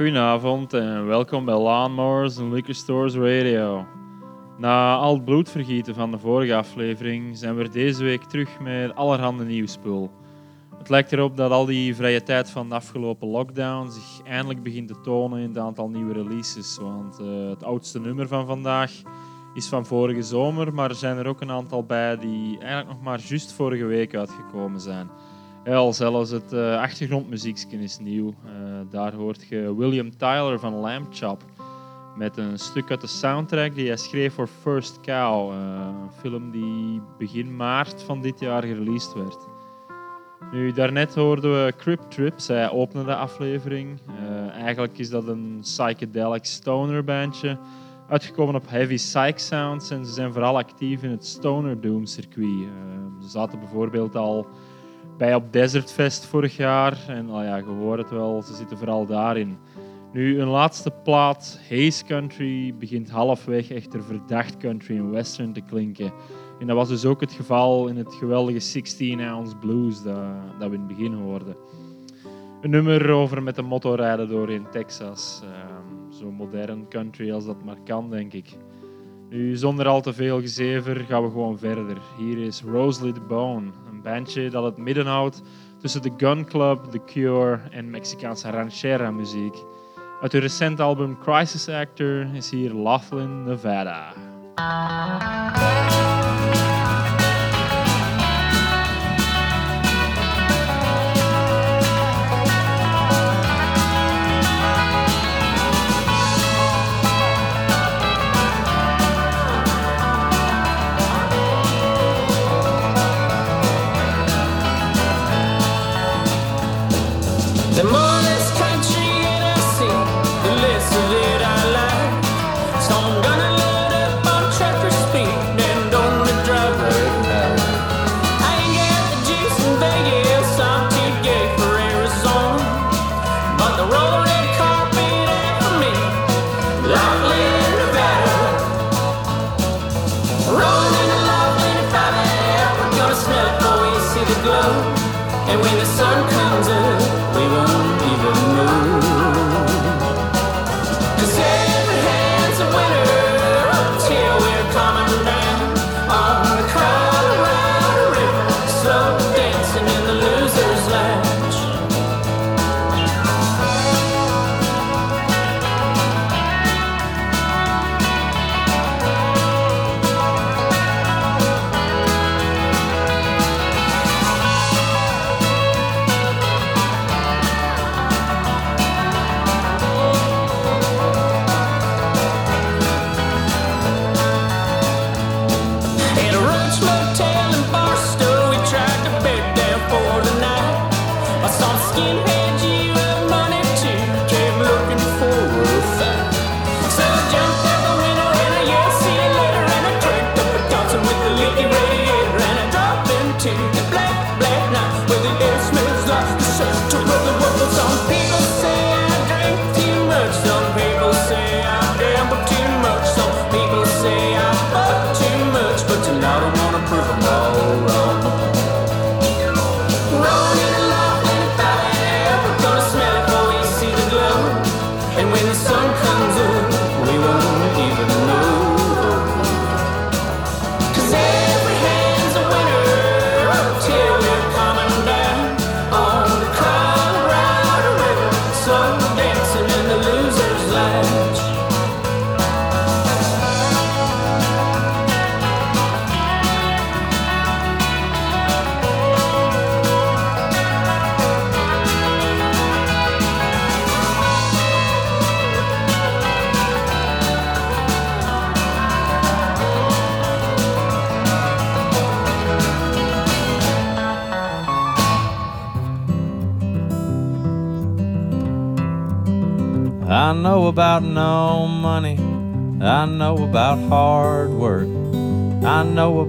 Goedenavond en welkom bij Lawnmowers and Liquor Stores Radio. Na al het bloedvergieten van de vorige aflevering zijn we deze week terug met allerhande nieuwspul. Het lijkt erop dat al die vrije tijd van de afgelopen lockdown zich eindelijk begint te tonen in het aantal nieuwe releases. Want eh, het oudste nummer van vandaag is van vorige zomer, maar er zijn er ook een aantal bij die eigenlijk nog maar juist vorige week uitgekomen zijn. Ja, zelfs het uh, is nieuw. Uh, daar hoort je William Tyler van Lamb Chop met een stuk uit de soundtrack die hij schreef voor First Cow, uh, een film die begin maart van dit jaar gereleased werd. Nu, daarnet hoorden we Crip Trip, zij opende de aflevering. eigenlijk is dat een psychedelic stoner bandje, uitgekomen op heavy psych sounds en ze zijn vooral actief in het stoner doom circuit. ze zaten bijvoorbeeld al bij op Desert Fest vorig jaar. En oh ja, je hoort het wel, ze zitten vooral daarin. Nu, een laatste plaat, Haze Country, begint halfweg echter verdacht country en western te klinken. En dat was dus ook het geval in het geweldige 16-ounce blues dat, dat we in het begin hoorden. Een nummer over met een motorrijden door in Texas. Um, zo modern country als dat maar kan, denk ik. Nu, zonder al te veel gezever gaan we gewoon verder. Hier is Rosalie Bone, bandje dat het midden houdt tussen de Gun Club, The Cure en Mexicaanse ranchera muziek. Uit hun recente album Crisis Actor is hier Laughlin, Nevada.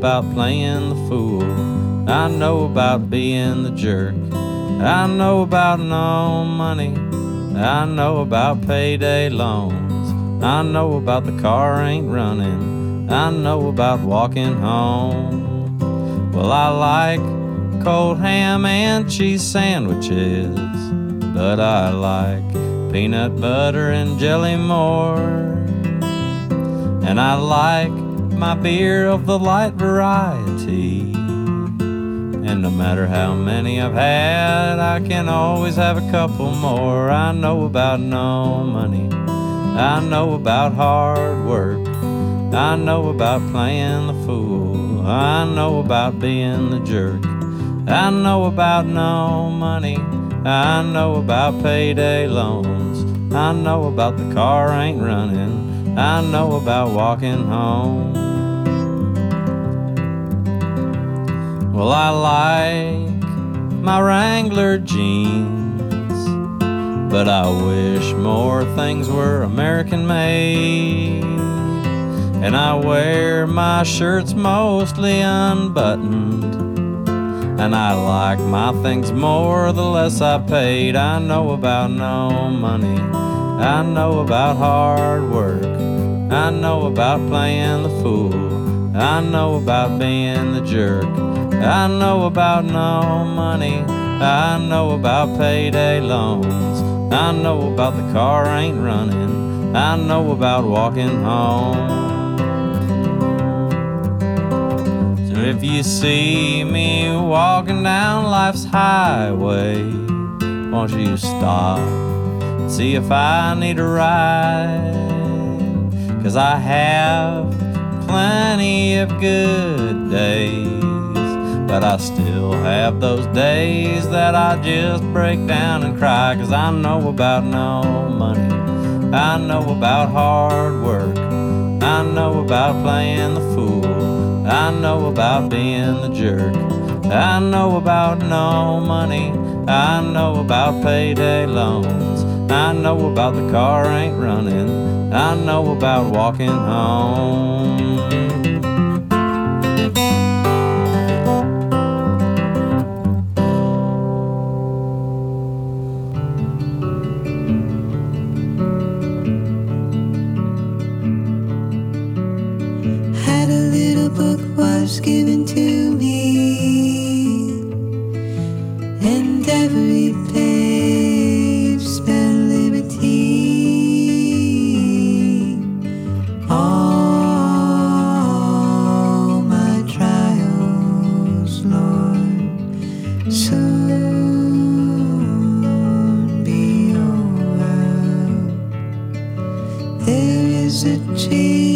About playing the fool. I know about being the jerk. I know about no money. I know about payday loans. I know about the car ain't running. I know about walking home. Well, I like cold ham and cheese sandwiches, but I like peanut butter and jelly more. And I like my beer of the light variety. And no matter how many I've had, I can always have a couple more. I know about no money, I know about hard work, I know about playing the fool, I know about being the jerk, I know about no money, I know about payday loans, I know about the car ain't running, I know about walking home. Well, I like my Wrangler jeans, but I wish more things were American made. And I wear my shirts mostly unbuttoned. And I like my things more the less I paid. I know about no money, I know about hard work, I know about playing the fool, I know about being the jerk. I know about no money. I know about payday loans. I know about the car ain't running. I know about walking home. So if you see me walking down life's highway, won't you stop and see if I need a ride? Cause I have plenty of good days. But I still have those days that I just break down and cry. Cause I know about no money. I know about hard work. I know about playing the fool. I know about being the jerk. I know about no money. I know about payday loans. I know about the car ain't running. I know about walking home. was given to me, and every page spelled liberty. All my trials, Lord, soon be over. There is a change.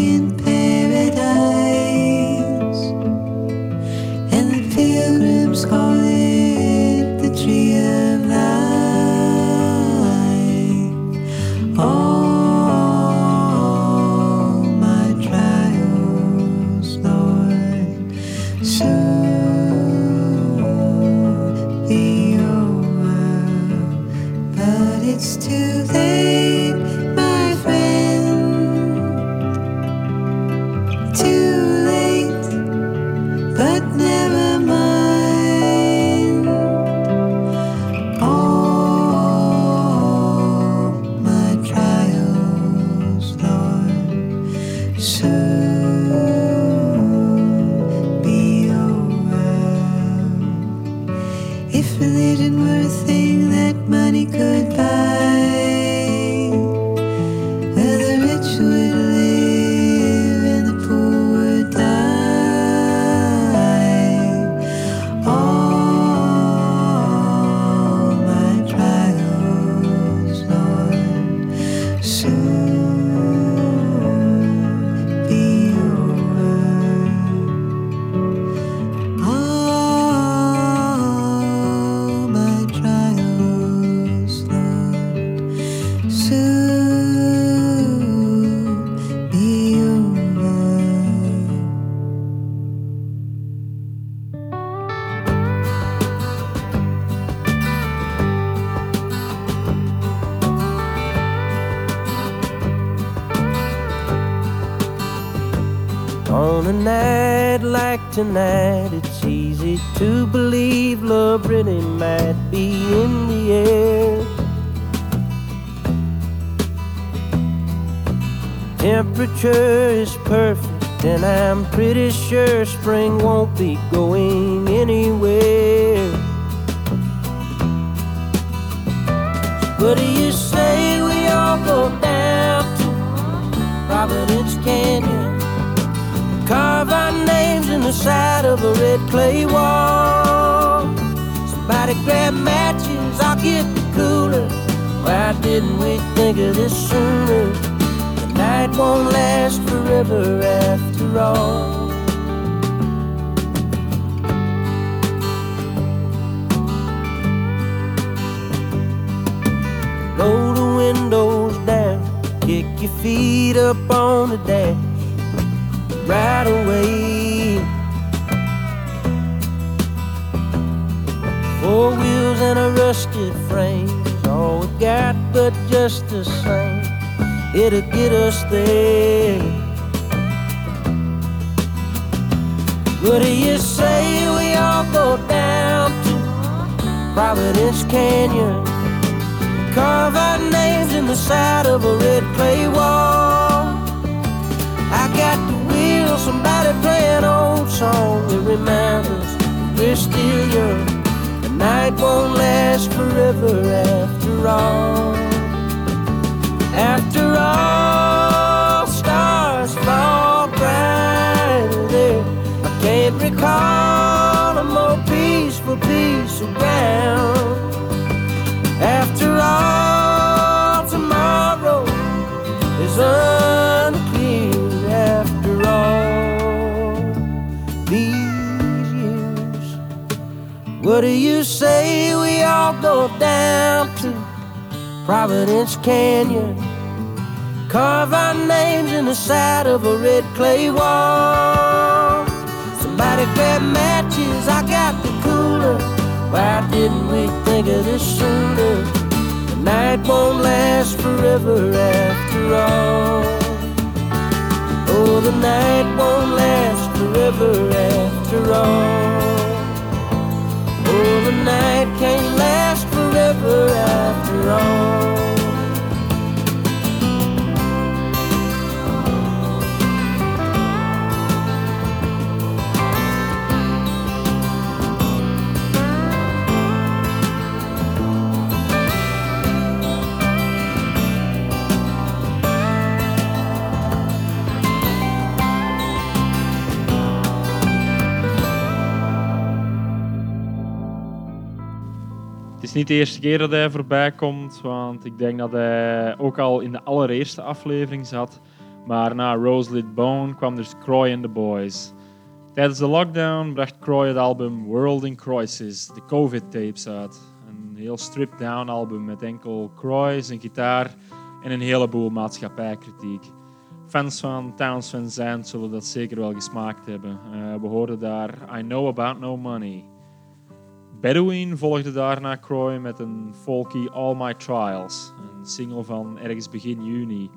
Tonight, it's easy to believe love really might be in the air. Temperature is perfect, and I'm pretty sure spring won't be going anywhere. What do you say? We all go down to Providence Canyon. Carve our names in the side of a red clay wall. Somebody grab matches, I'll get the cooler. Why didn't we think of this sooner? The night won't last forever after all. Roll the windows down, kick your feet up on the dash right away. Four wheels and a rusted frame is all we got, but just the same, it'll get us there. What do you say we all go down to Providence Canyon? Carve our names in the side of a red clay wall. Somebody play an old song that reminds us we're still young. The night won't last forever after all. After all, stars fall there. I can't recall a more peaceful piece of ground. What do you say we all go down to Providence Canyon? Carve our names in the side of a red clay wall. Somebody grab matches, I got the cooler. Why didn't we think of this sooner? The night won't last forever after all. Oh, the night won't last forever after all. Oh, the night can't last forever after all. Niet de eerste keer dat hij voorbij komt, want ik denk dat hij ook al in de allereerste aflevering zat. Maar na Roselit Bone kwam dus Croy and the Boys. Tijdens de lockdown bracht Croy het album World in Crisis, de COVID-tapes uit. Een heel stripped-down album met enkel Croy, zijn gitaar en een heleboel maatschappijkritiek. Fans van Towns Van Zandt zullen dat zeker wel gesmaakt hebben. Eh, we hoorden daar I Know About No Money. Bedouin volgde daarna Croy met een folky All My Trials, een single van ergens begin juni.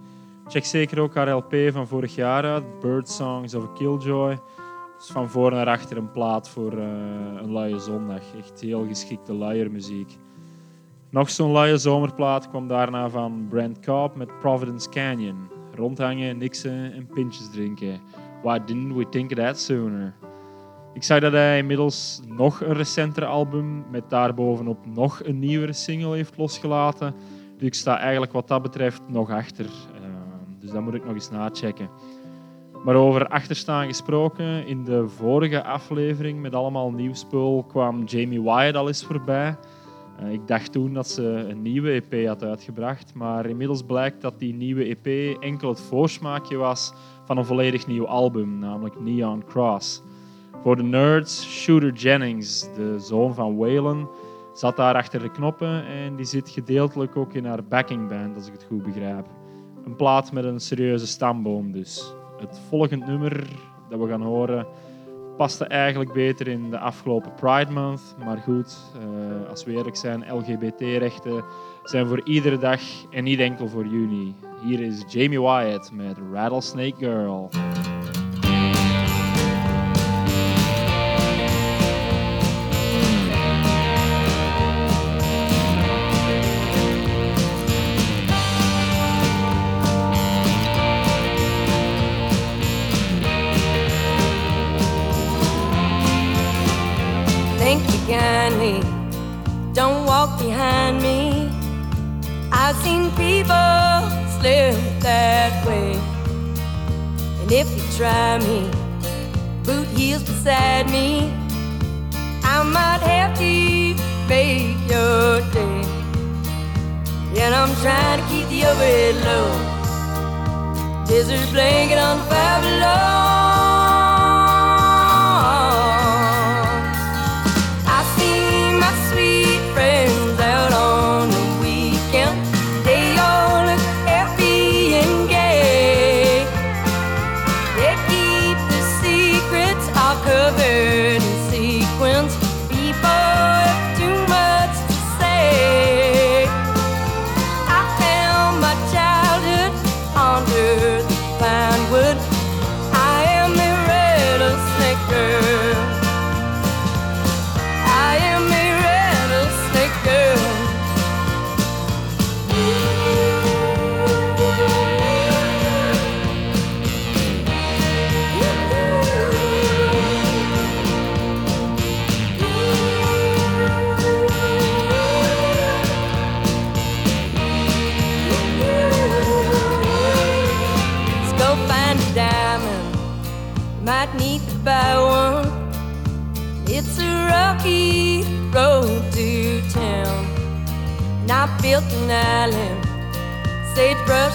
Check zeker ook haar LP van vorig jaar uit, Bird Songs of a Killjoy. Dus van voor naar achter een plaat voor eh, een luie zondag. Echt heel geschikte luiermuziek. Nog zo'n luie zomerplaat kwam daarna van Brent Cobb met Providence Canyon. Rondhangen, niksen en pintjes drinken. Why didn't we think of that sooner? Ik zag dat hij inmiddels nog een recentere album met daarbovenop nog een nieuwere single heeft losgelaten. Dus ik sta eigenlijk wat dat betreft nog achter. Uh, dus dat moet ik nog eens nachecken. Maar over achterstaan gesproken, in de vorige aflevering met allemaal nieuwspul kwam Jamie Wyatt al eens voorbij. Uh, ik dacht toen dat ze een nieuwe EP had uitgebracht, maar inmiddels blijkt dat die nieuwe EP enkel het voorsmaakje was van een volledig nieuw album, namelijk Neon Cross. Voor de nerds, Shooter Jennings, de zoon van Waylon, zat daar achter de knoppen en die zit gedeeltelijk ook in haar backingband, als ik het goed begrijp. Een plaat met een serieuze stamboom dus. Het volgende nummer dat we gaan horen paste eigenlijk beter in de afgelopen Pride Month. Maar goed, uh, als we eerlijk zijn, LGBT-rechten zijn voor iedere dag en niet enkel voor juni. Hier is Jamie Wyatt met Rattlesnake Girl. seen people slip that way. And if you try me, boot heels beside me, I might have to make your day. And I'm trying to keep the overhead low. Desert blanket on the fire below.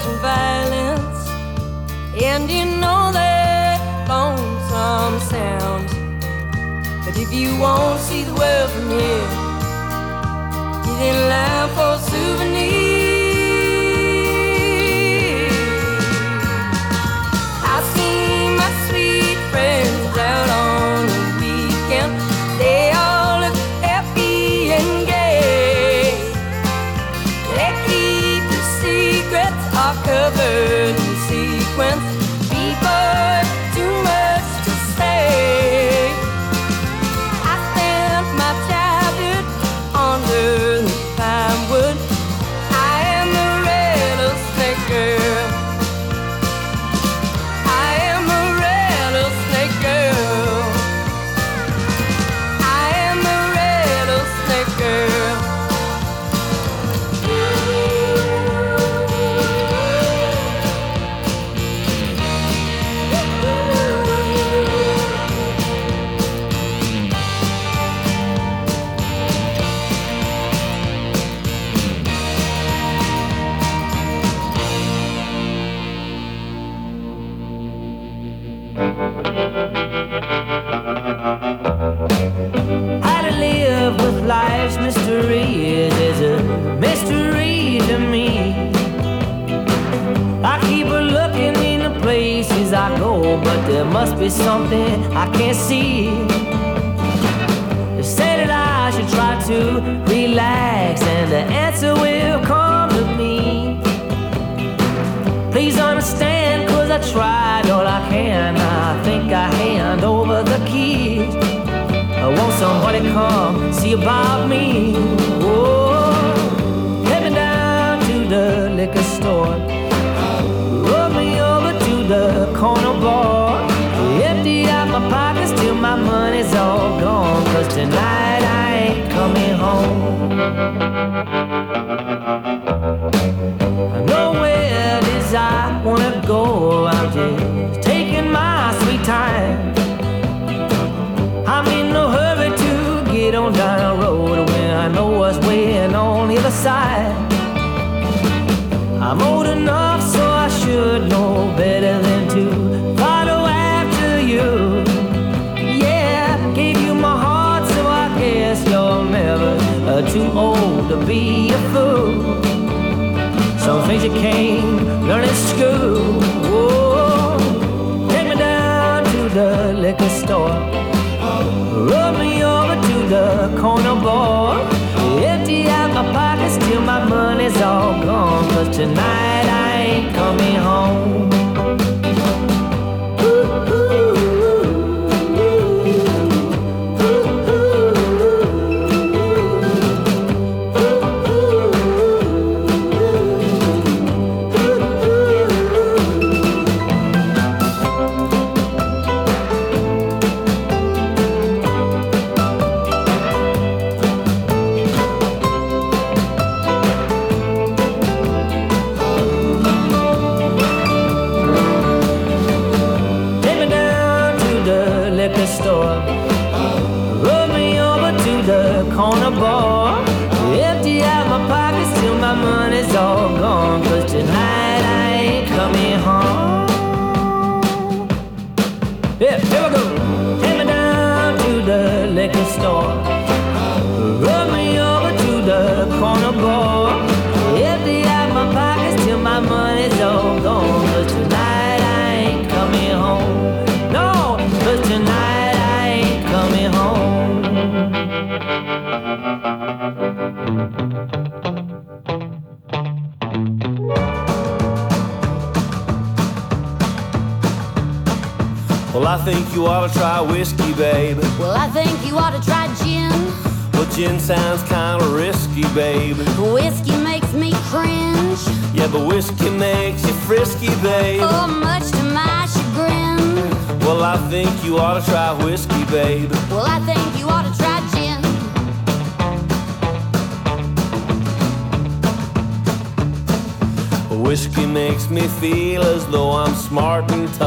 and violence. And you know that lonesome sound. But if you won't see the world from here, you didn't laugh for souvenir. tonight.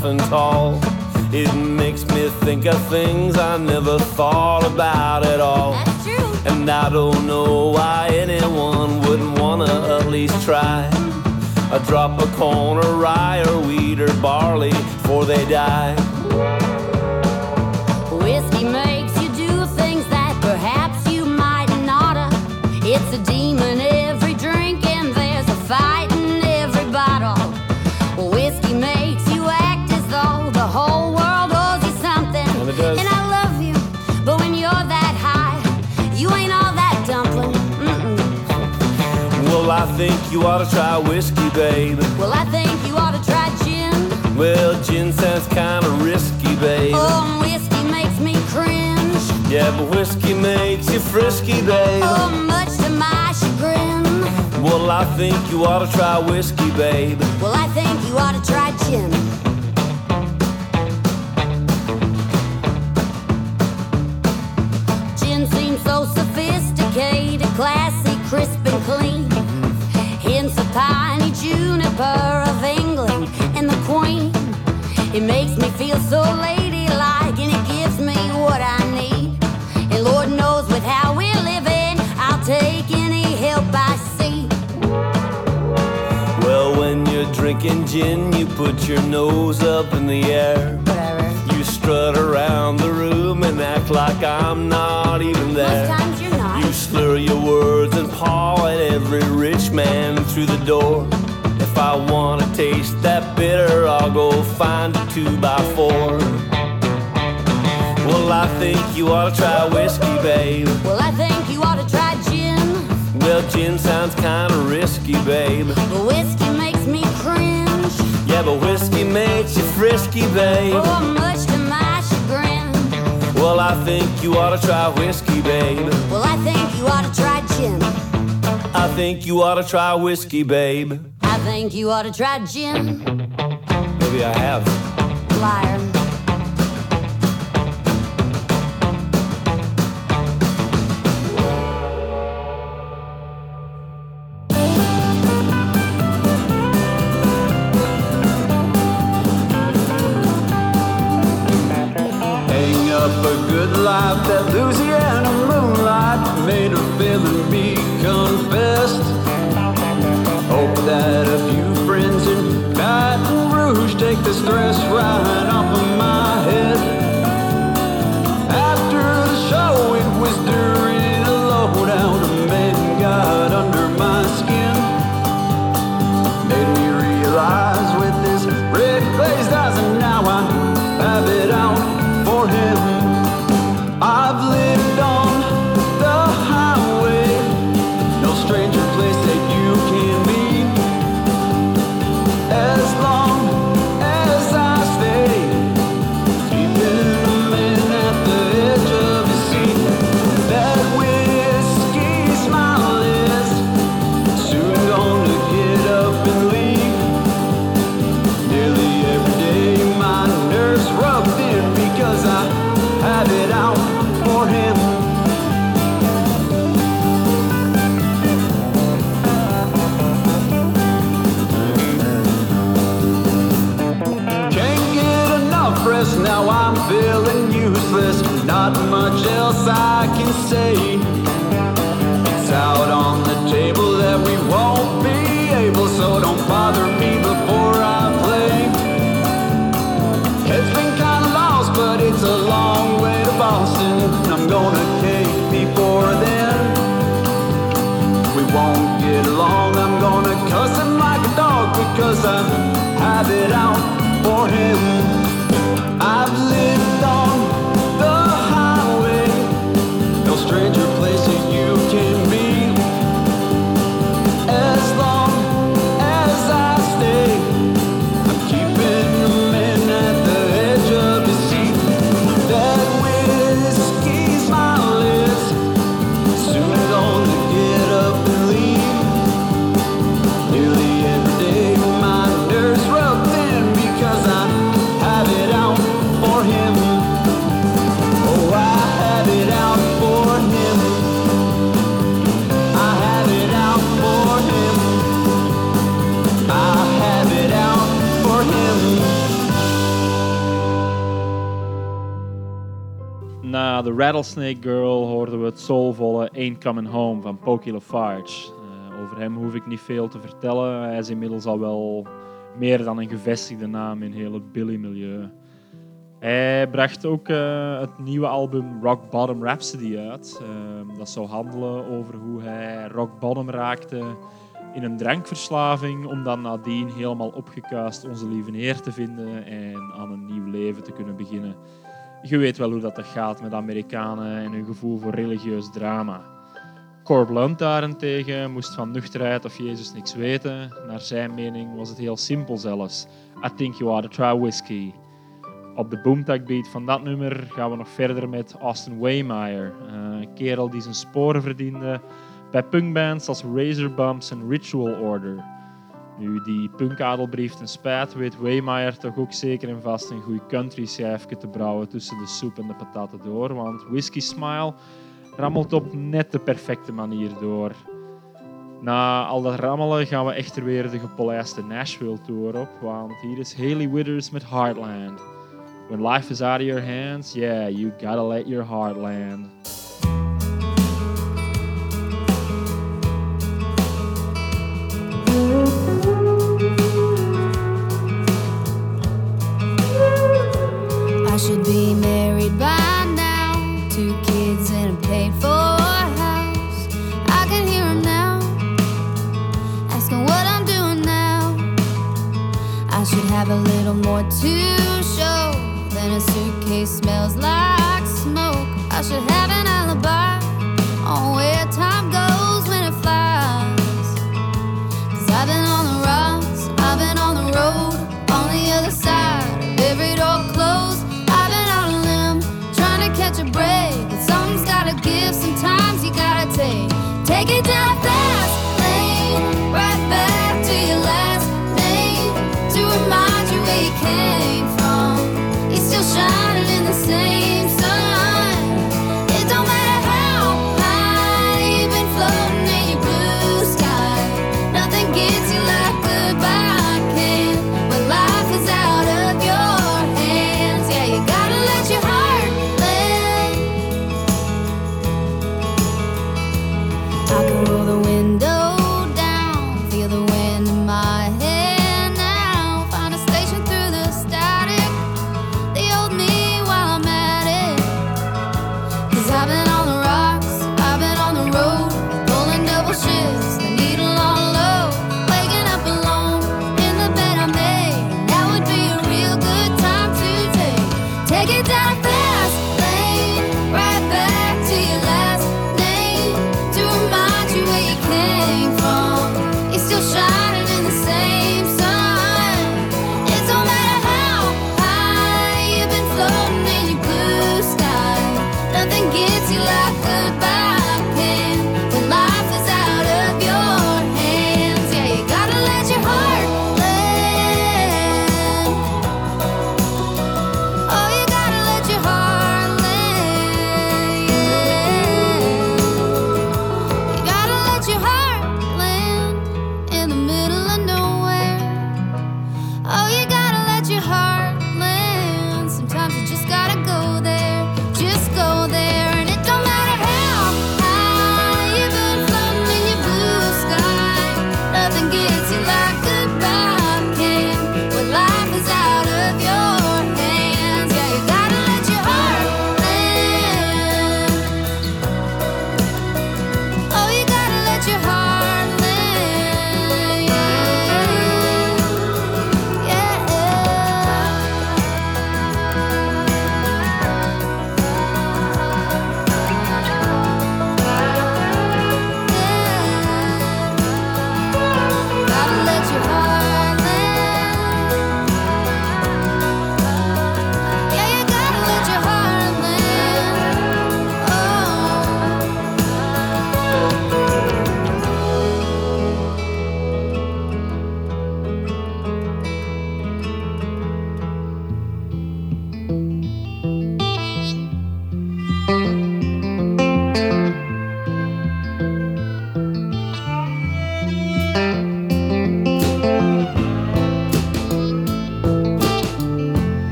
Tough and tall. It makes me think of things I never thought about at all. And I don't know why anyone wouldn't wanna at least try. A drop of corn or rye or wheat or barley before they die. Think you ought to try whiskey, babe. Well, I think you ought to try gin. Well, gin sounds kinda risky, babe. Oh, whiskey makes me cringe. Yeah, but whiskey makes you frisky, babe. Oh, much to my chagrin. Well, I think you ought to try whiskey, babe. Well, I think you ought to try gin. Gin seems so sophisticated, classy, crisp and clean. Juniper of England and the Queen. It makes me feel so ladylike and it gives me what I need. And Lord knows with how we're living, I'll take any help I see. Well, when you're drinking gin, you put your nose up in the air. Whatever. You strut around the room and act like I'm not even there. Most times you're not. You slur your words and paw at every rich man through the door. I wanna taste that bitter, I'll go find a two by four. Well, I think you ought to try whiskey, babe. Well, I think you ought to try gin. Well, gin sounds kinda risky, babe. But whiskey makes me cringe. Yeah, but whiskey makes you frisky, babe. Oh, much to my chagrin. Well, I think you ought to try whiskey, babe. Well, I think you ought to try gin. I think you ought to try whiskey, babe. I think you ought to try gin. Maybe I have. Liar. Dog because I have it out for him. Rattlesnake Girl hoorden we het soulvolle Ain't Coming Home van Pokey Lafarge. Eh, over hem hoef ik niet veel te vertellen. Hij is inmiddels al wel meer dan een gevestigde naam in het Billy-milieu. Hij bracht ook eh, het nieuwe album Rock Bottom Rhapsody uit. Eh, dat zou handelen over hoe hij rock bottom raakte in een drankverslaving, om dan nadien helemaal opgekuist onze lieve Heer te vinden en aan een nieuw leven te kunnen beginnen. Je weet wel hoe dat gaat met Amerikanen en hun gevoel voor religieus drama. Cor Blunt daarentegen moest van nuchterheid of Jezus niks weten. Naar zijn mening was het heel simpel zelfs. I think you ought to try whiskey. Op de boomtag beat van dat nummer gaan we nog verder met Austin Waymeyer. eh, Een kerel die zijn sporen verdiende bij punkbands als Razor Bumps en Ritual Order. Nu, die punkadelbrief ten spijt weet Waymeyer toch ook zeker en vast een goed country schijfje te brouwen tussen de soep en de pataten door, want Whiskey Smile rammelt op net de perfecte manier door. Na al dat rammelen gaan we echter weer de gepolijste Nashville tour op, want hier is Haley Withers met Heartland. When life is out of your hands, yeah, you gotta let your heart land. Little more to show than a suitcase smells like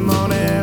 morning,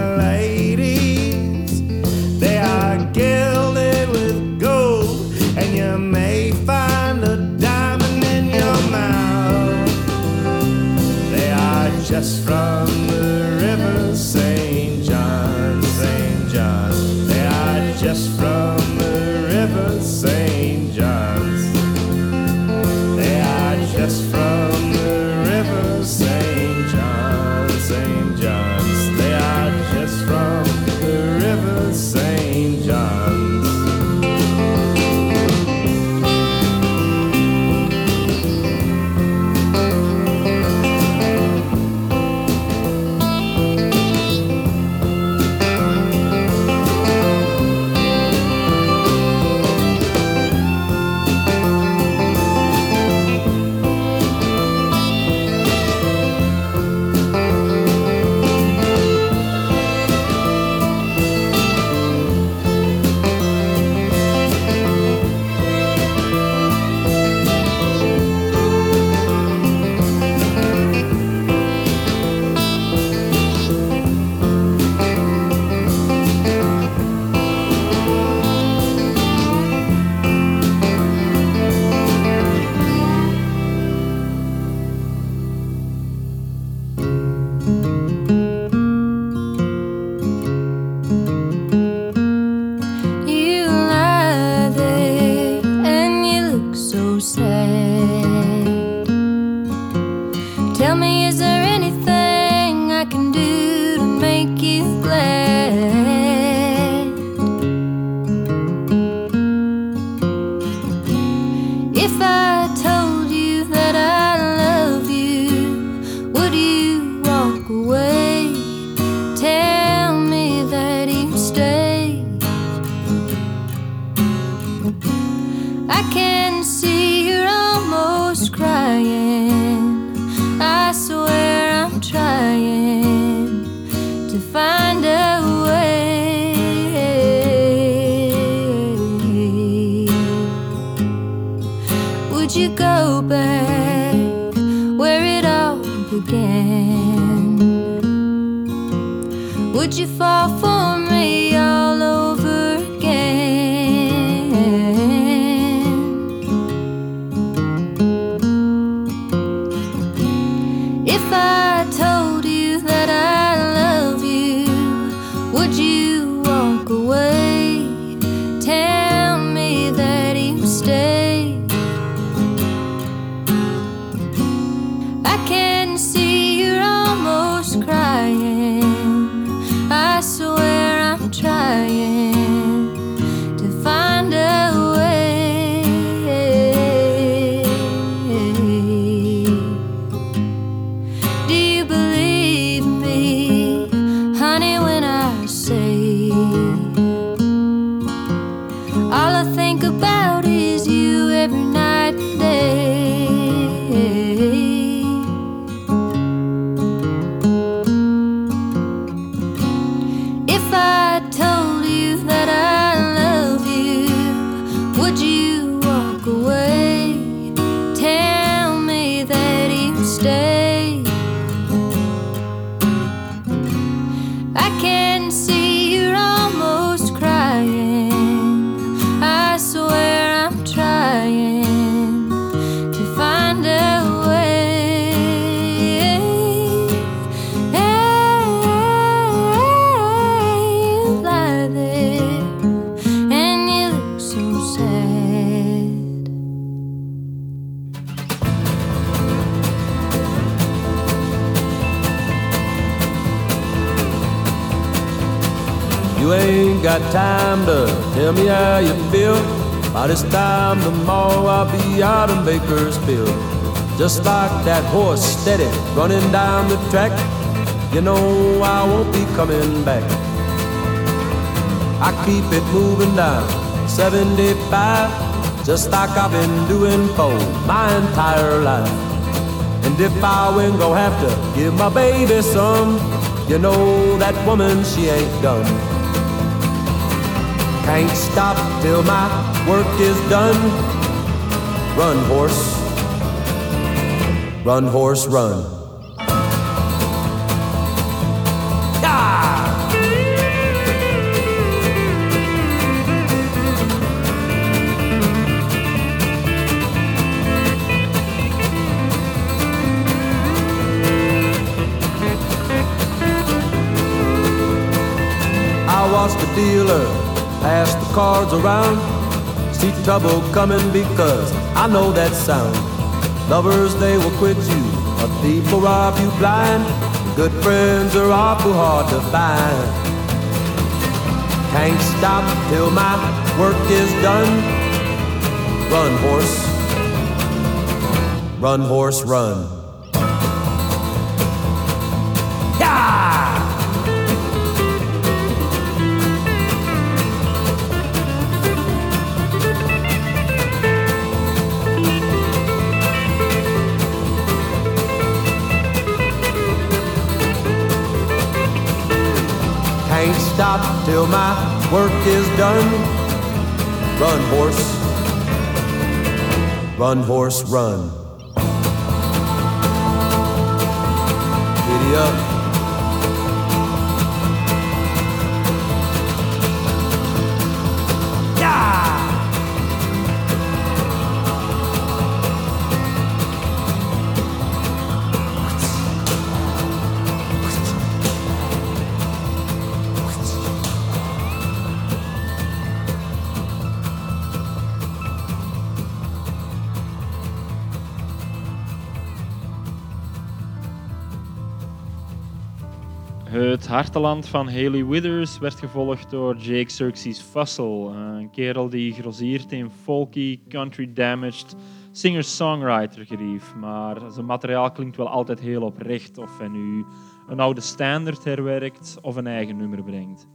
time to tell me how you feel. By this time tomorrow I'll be out in Bakersfield. Just like that horse steady running down the track. You know I won't be coming back. I keep it moving down 75, just like I've been doing for my entire life. And if I win, go have to give my baby some, you know that woman, she ain't done. Can't stop till my work is done. Run, horse. Run, horse, run. Ah! I watched the dealer pass the cards around. See trouble coming because I know that sound. Lovers, they will quit you. A thief will rob you blind. Good friends are awful hard to find. Can't stop till my work is done. Run, horse. Run, horse, run. Stop till my work is done. Run, horse. Run, horse, run. Giddy up. Harteland van Haley Withers werd gevolgd door Jake Xerxes Fussell, een kerel die grossiert in folky, country damaged, singer-songwriter gerief. Maar zijn materiaal klinkt wel altijd heel oprecht, of hij nu een oude standaard herwerkt of een eigen nummer brengt.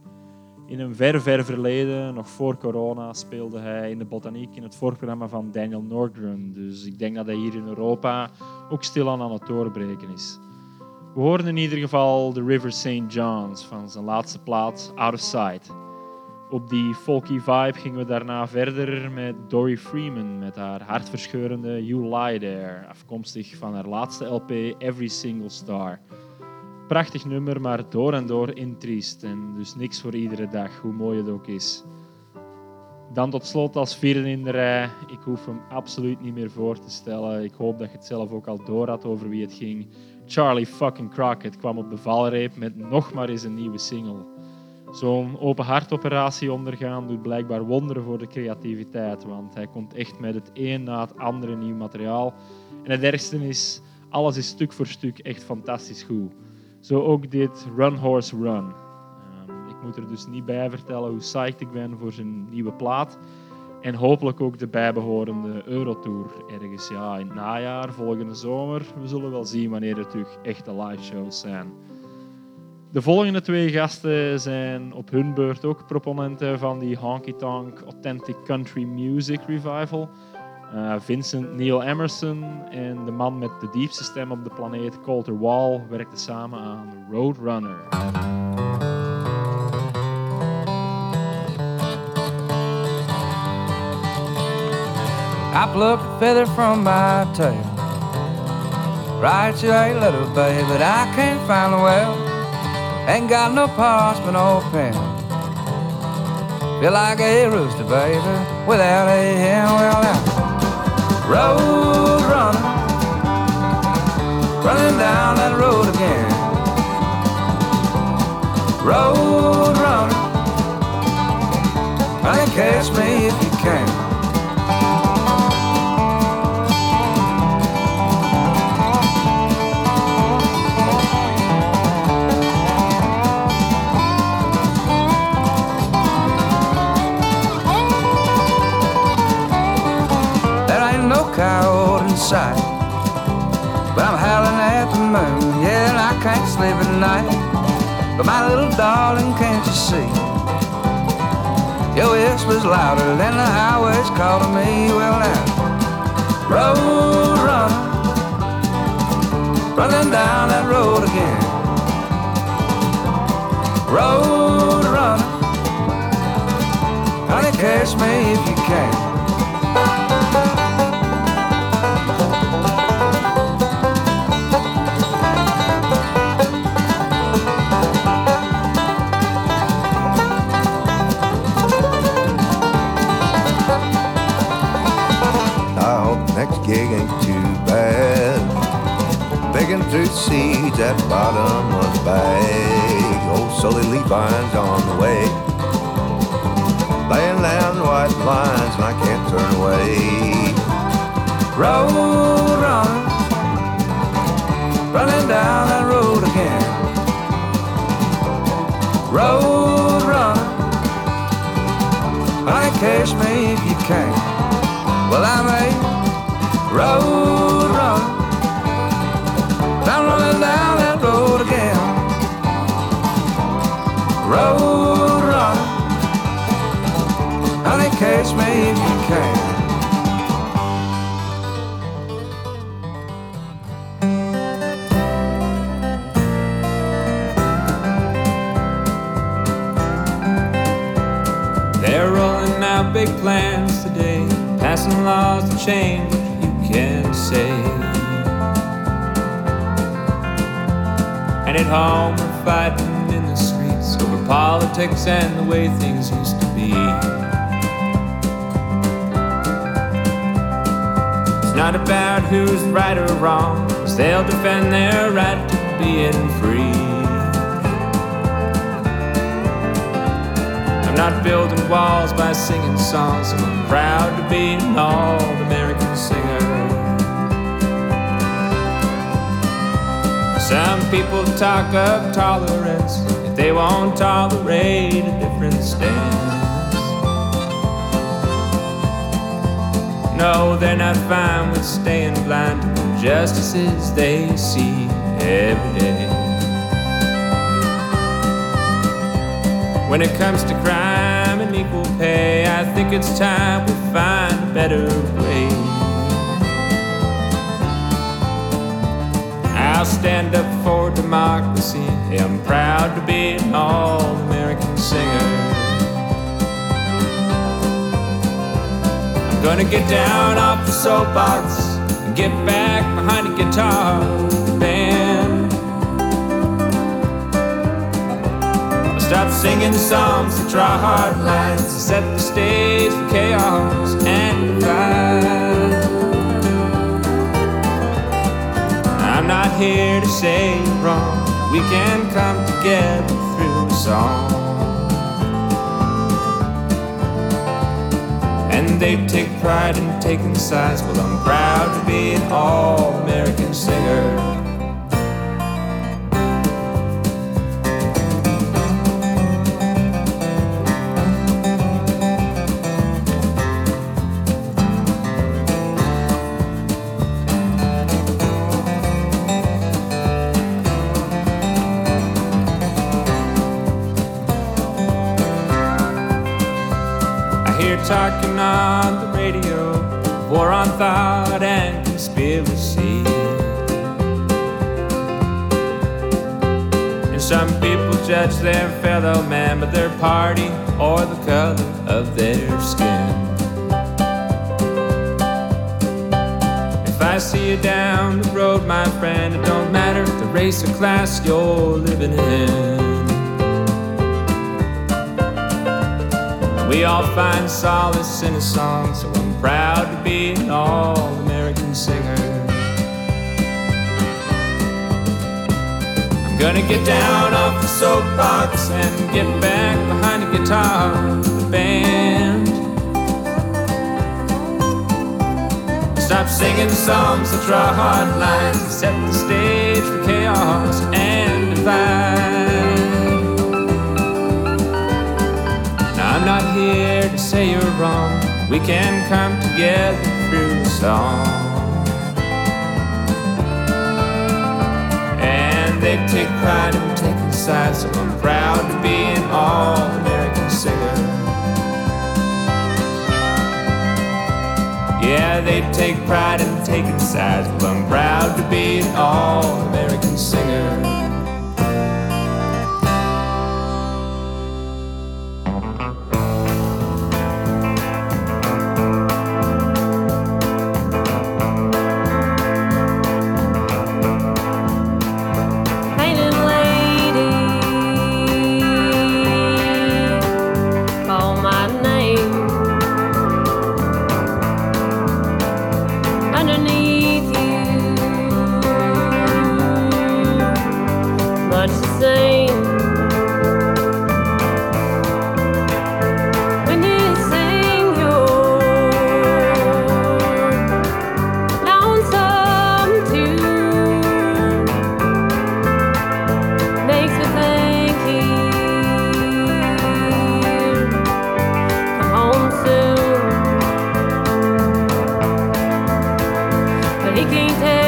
In een ver, ver verleden, nog voor corona, speelde hij in de botaniek in het voorprogramma van Daniel Nordgren. Dus ik denk dat hij hier in Europa ook stilaan aan het doorbreken is. We horen in ieder geval The River St. John's van zijn laatste plaat Out of Sight. Op die folky vibe gingen we daarna verder met Dory Freeman met haar hartverscheurende You Lie There, afkomstig van haar laatste LP Every Single Star. Prachtig nummer, maar door en door intriest en dus niks voor iedere dag, hoe mooi het ook is. Dan tot slot als vierde in de rij. Ik hoef hem absoluut niet meer voor te stellen. Ik hoop dat je het zelf ook al door had over wie het ging. Charlie fucking Crockett kwam op de valreep met nog maar eens een nieuwe single. Zo'n open hartoperatie ondergaan doet blijkbaar wonderen voor de creativiteit, want hij komt echt met het een na het andere nieuw materiaal. En het ergste is, alles is stuk voor stuk echt fantastisch goed. Zo ook dit Run Horse Run. Ehm, ik moet er dus niet bij vertellen hoe psyched ik ben voor zijn nieuwe plaat. En hopelijk ook de bijbehorende Eurotour ergens ja, in het najaar, volgende zomer. We zullen wel zien wanneer er echte live shows zijn. De volgende twee gasten zijn op hun beurt ook proponenten van die honky tonk authentic country music revival. Uh, Vincent Neil Emerson en de man met de diepste stem op de planeet, Colter Wall, werkten samen aan Roadrunner. I plucked a feather from my tail. Right you ain't little baby, but I can't find the well. Ain't got no but no pen. Feel like a rooster, baby, without a hen. Well, now, road runner, running down that road again. Road runner, honey, catch me if you can. Sight. But I'm howling at the moon, yeah, and I can't sleep at night. But my little darling, can't you see? Your whisper's louder than the highway's calling me. Well, now, road runner, running down that road again. Road runner, honey, catch me if you can. Seeds at bottom of the bag. Old Sully Levine's on the way. Laying down white lines and I can't turn away. Road runner, running down that road again. Road runner, honey, catch me if you can. Well, I'm a road runner, I'm running down Road runner, honey, catch me if you can. They're rolling out big plans today, passing laws to change you can say. And at home, we're fighting politics and the way things used to be. It's not about who's right or wrong, 'cause they'll defend their right to being free. I'm not building walls by singing songs, I'm proud to be an all Some people talk of tolerance if they won't tolerate a different stance. No, they're not fine with staying blind to the injustices they see every day. When it comes to crime and equal pay, I think it's time we find a better way. I'll stand up for democracy. I'm proud to be an all American singer. I'm gonna get down off the soapbox and get back behind the guitar band. Stop singing songs that draw hard lines set the stage for chaos and divide. Here to say you're wrong. We can come together through a song. And they take pride in taking sides. Well, I'm proud to be an all American singer. Their fellow man by their party or the color of their skin. If I see you down the road, my friend, it don't matter the race or class you're living in. We all find solace in a song, so I'm proud to be an all American singer. Gonna get down off the soapbox and get back behind the guitar band. Stop singing songs that draw hard lines, set the stage for chaos and divide. Now I'm not here to say you're wrong. We can come together through song. they take pride in taking sides. So I'm proud to be an all American singer. Yeah, they take pride in taking sides. But I'm proud to be an all American singer. dignité.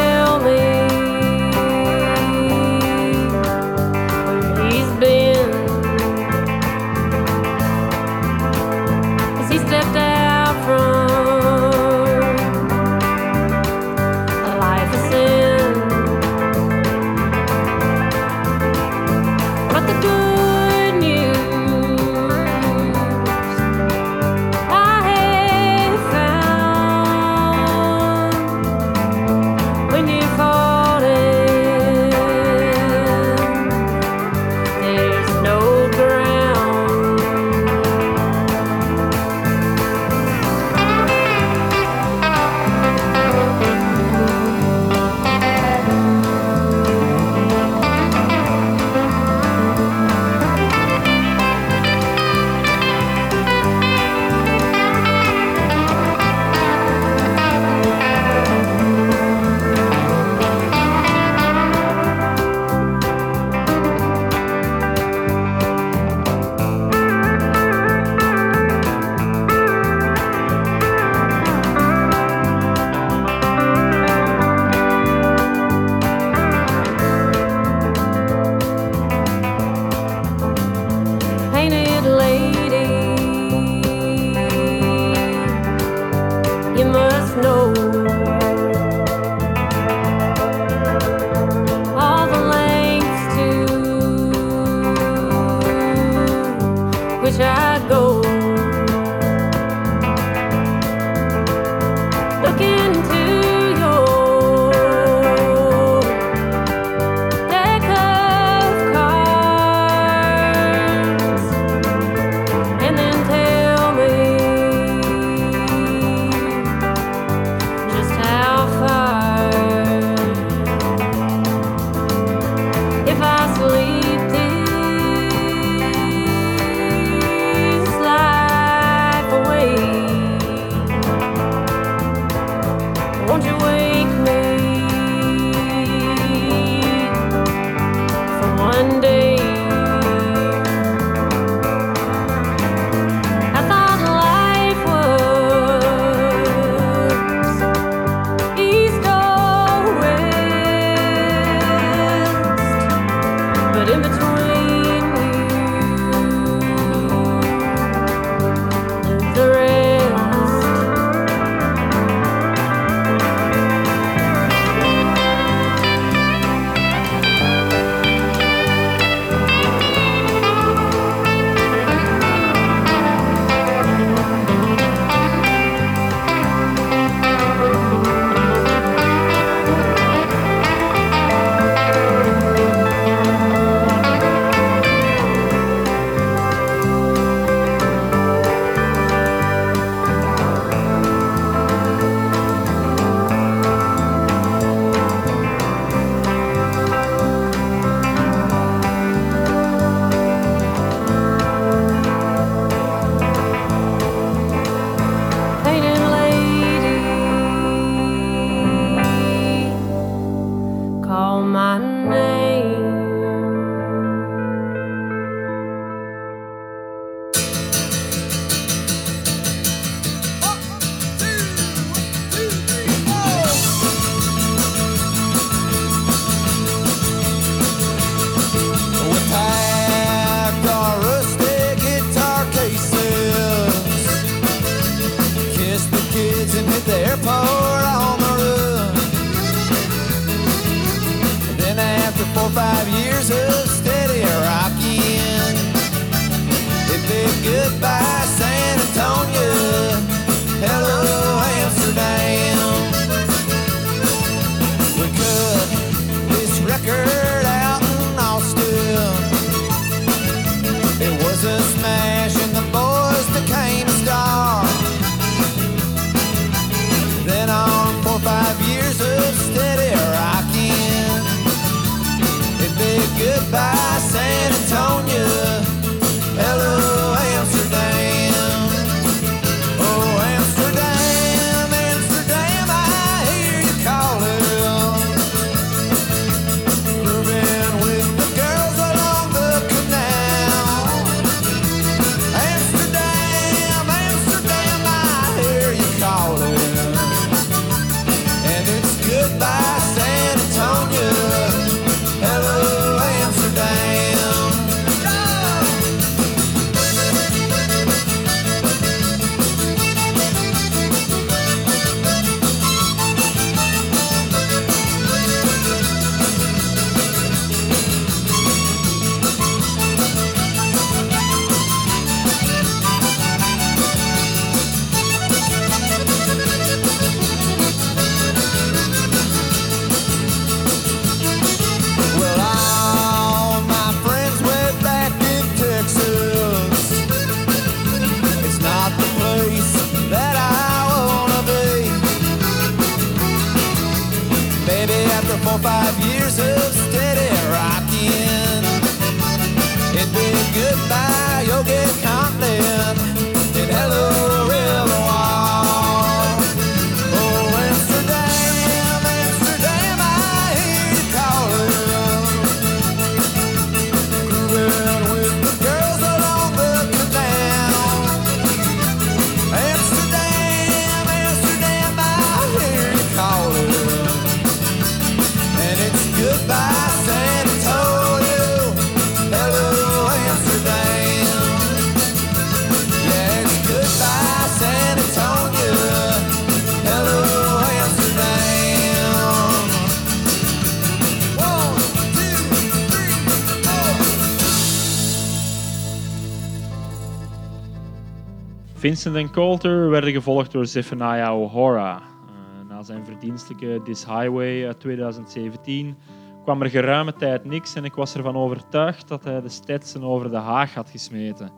Vincent en Coulter werden gevolgd door Zephaniah O'Hara. Eh, na zijn verdienstelijke This Highway uit 2017 kwam er geruime tijd niks en ik was ervan overtuigd dat hij de Stetson over de Haag had gesmeten.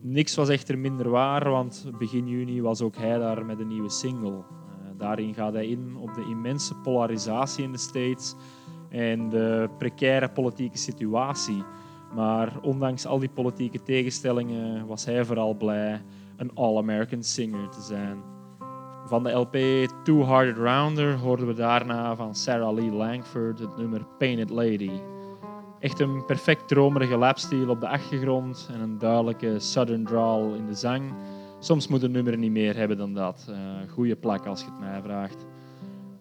Niks was echter minder waar, want begin juni was ook hij daar met een nieuwe single. Eh, daarin gaat hij in op de immense polarisatie in de States en de precaire politieke situatie. Maar ondanks al die politieke tegenstellingen was hij vooral blij een All-American singer te zijn. Van de LP Two Hearted Rounder hoorden we daarna van Sarah Lee Langford het nummer Painted Lady. Echt een perfect dromerige lapsteel op de achtergrond en een duidelijke southern drawl in de zang. Soms moet een nummer niet meer hebben dan dat. Uh, goeie plak als je het mij vraagt.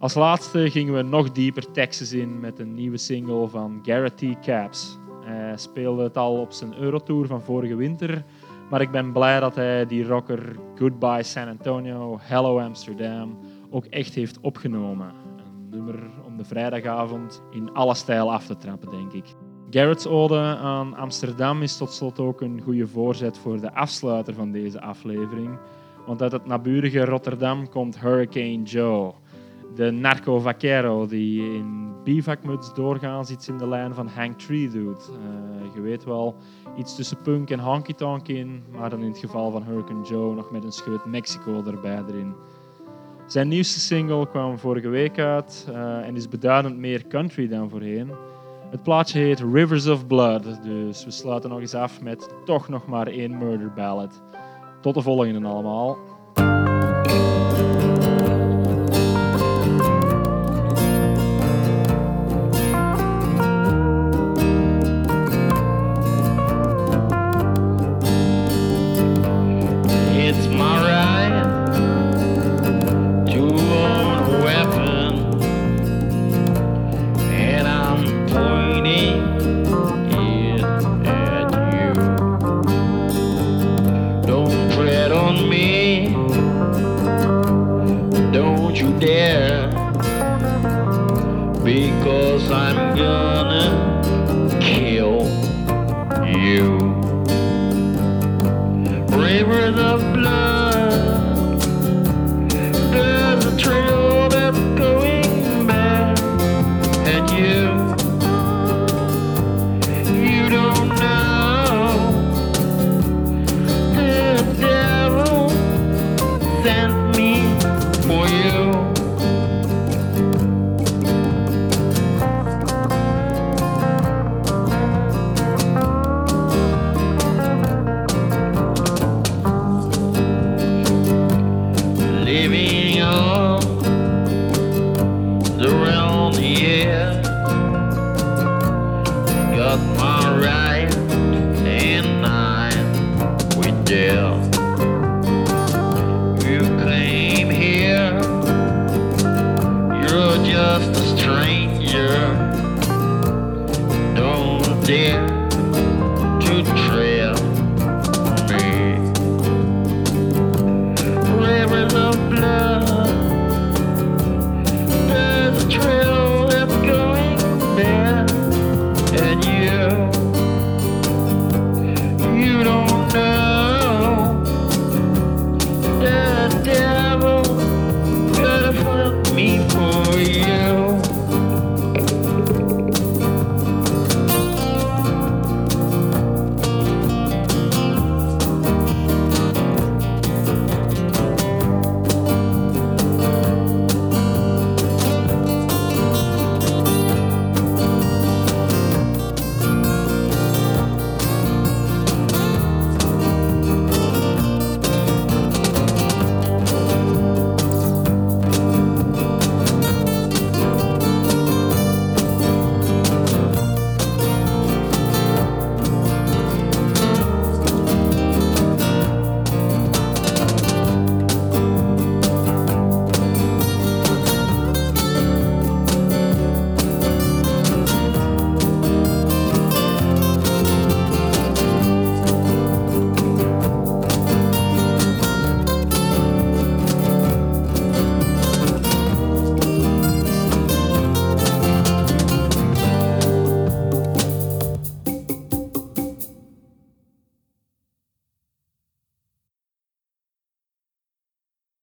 Als laatste gingen we nog dieper Texas in met een nieuwe single van Garrett T. Caps. Hij speelde het al op zijn Eurotour van vorige winter, maar ik ben blij dat hij die rocker Goodbye San Antonio, Hello Amsterdam ook echt heeft opgenomen. Een nummer om de vrijdagavond in alle stijl af te trappen, denk ik. Garrett's ode aan Amsterdam is tot slot ook een goede voorzet voor de afsluiter van deze aflevering. Want uit het naburige Rotterdam komt Hurricane Joe. De narco vaquero die in bivakmuts doorgaans iets in de lijn van Hank Tree doet. Uh, je weet wel, iets tussen punk en honky-tonk in, maar dan in het geval van Hurricane Joe nog met een scheut Mexico erbij erin. Zijn nieuwste single kwam vorige week uit uh, en is beduidend meer country dan voorheen. Het plaatje heet Rivers of Blood, dus we sluiten nog eens af met toch nog maar één murder ballad. Tot de volgende allemaal. yeah.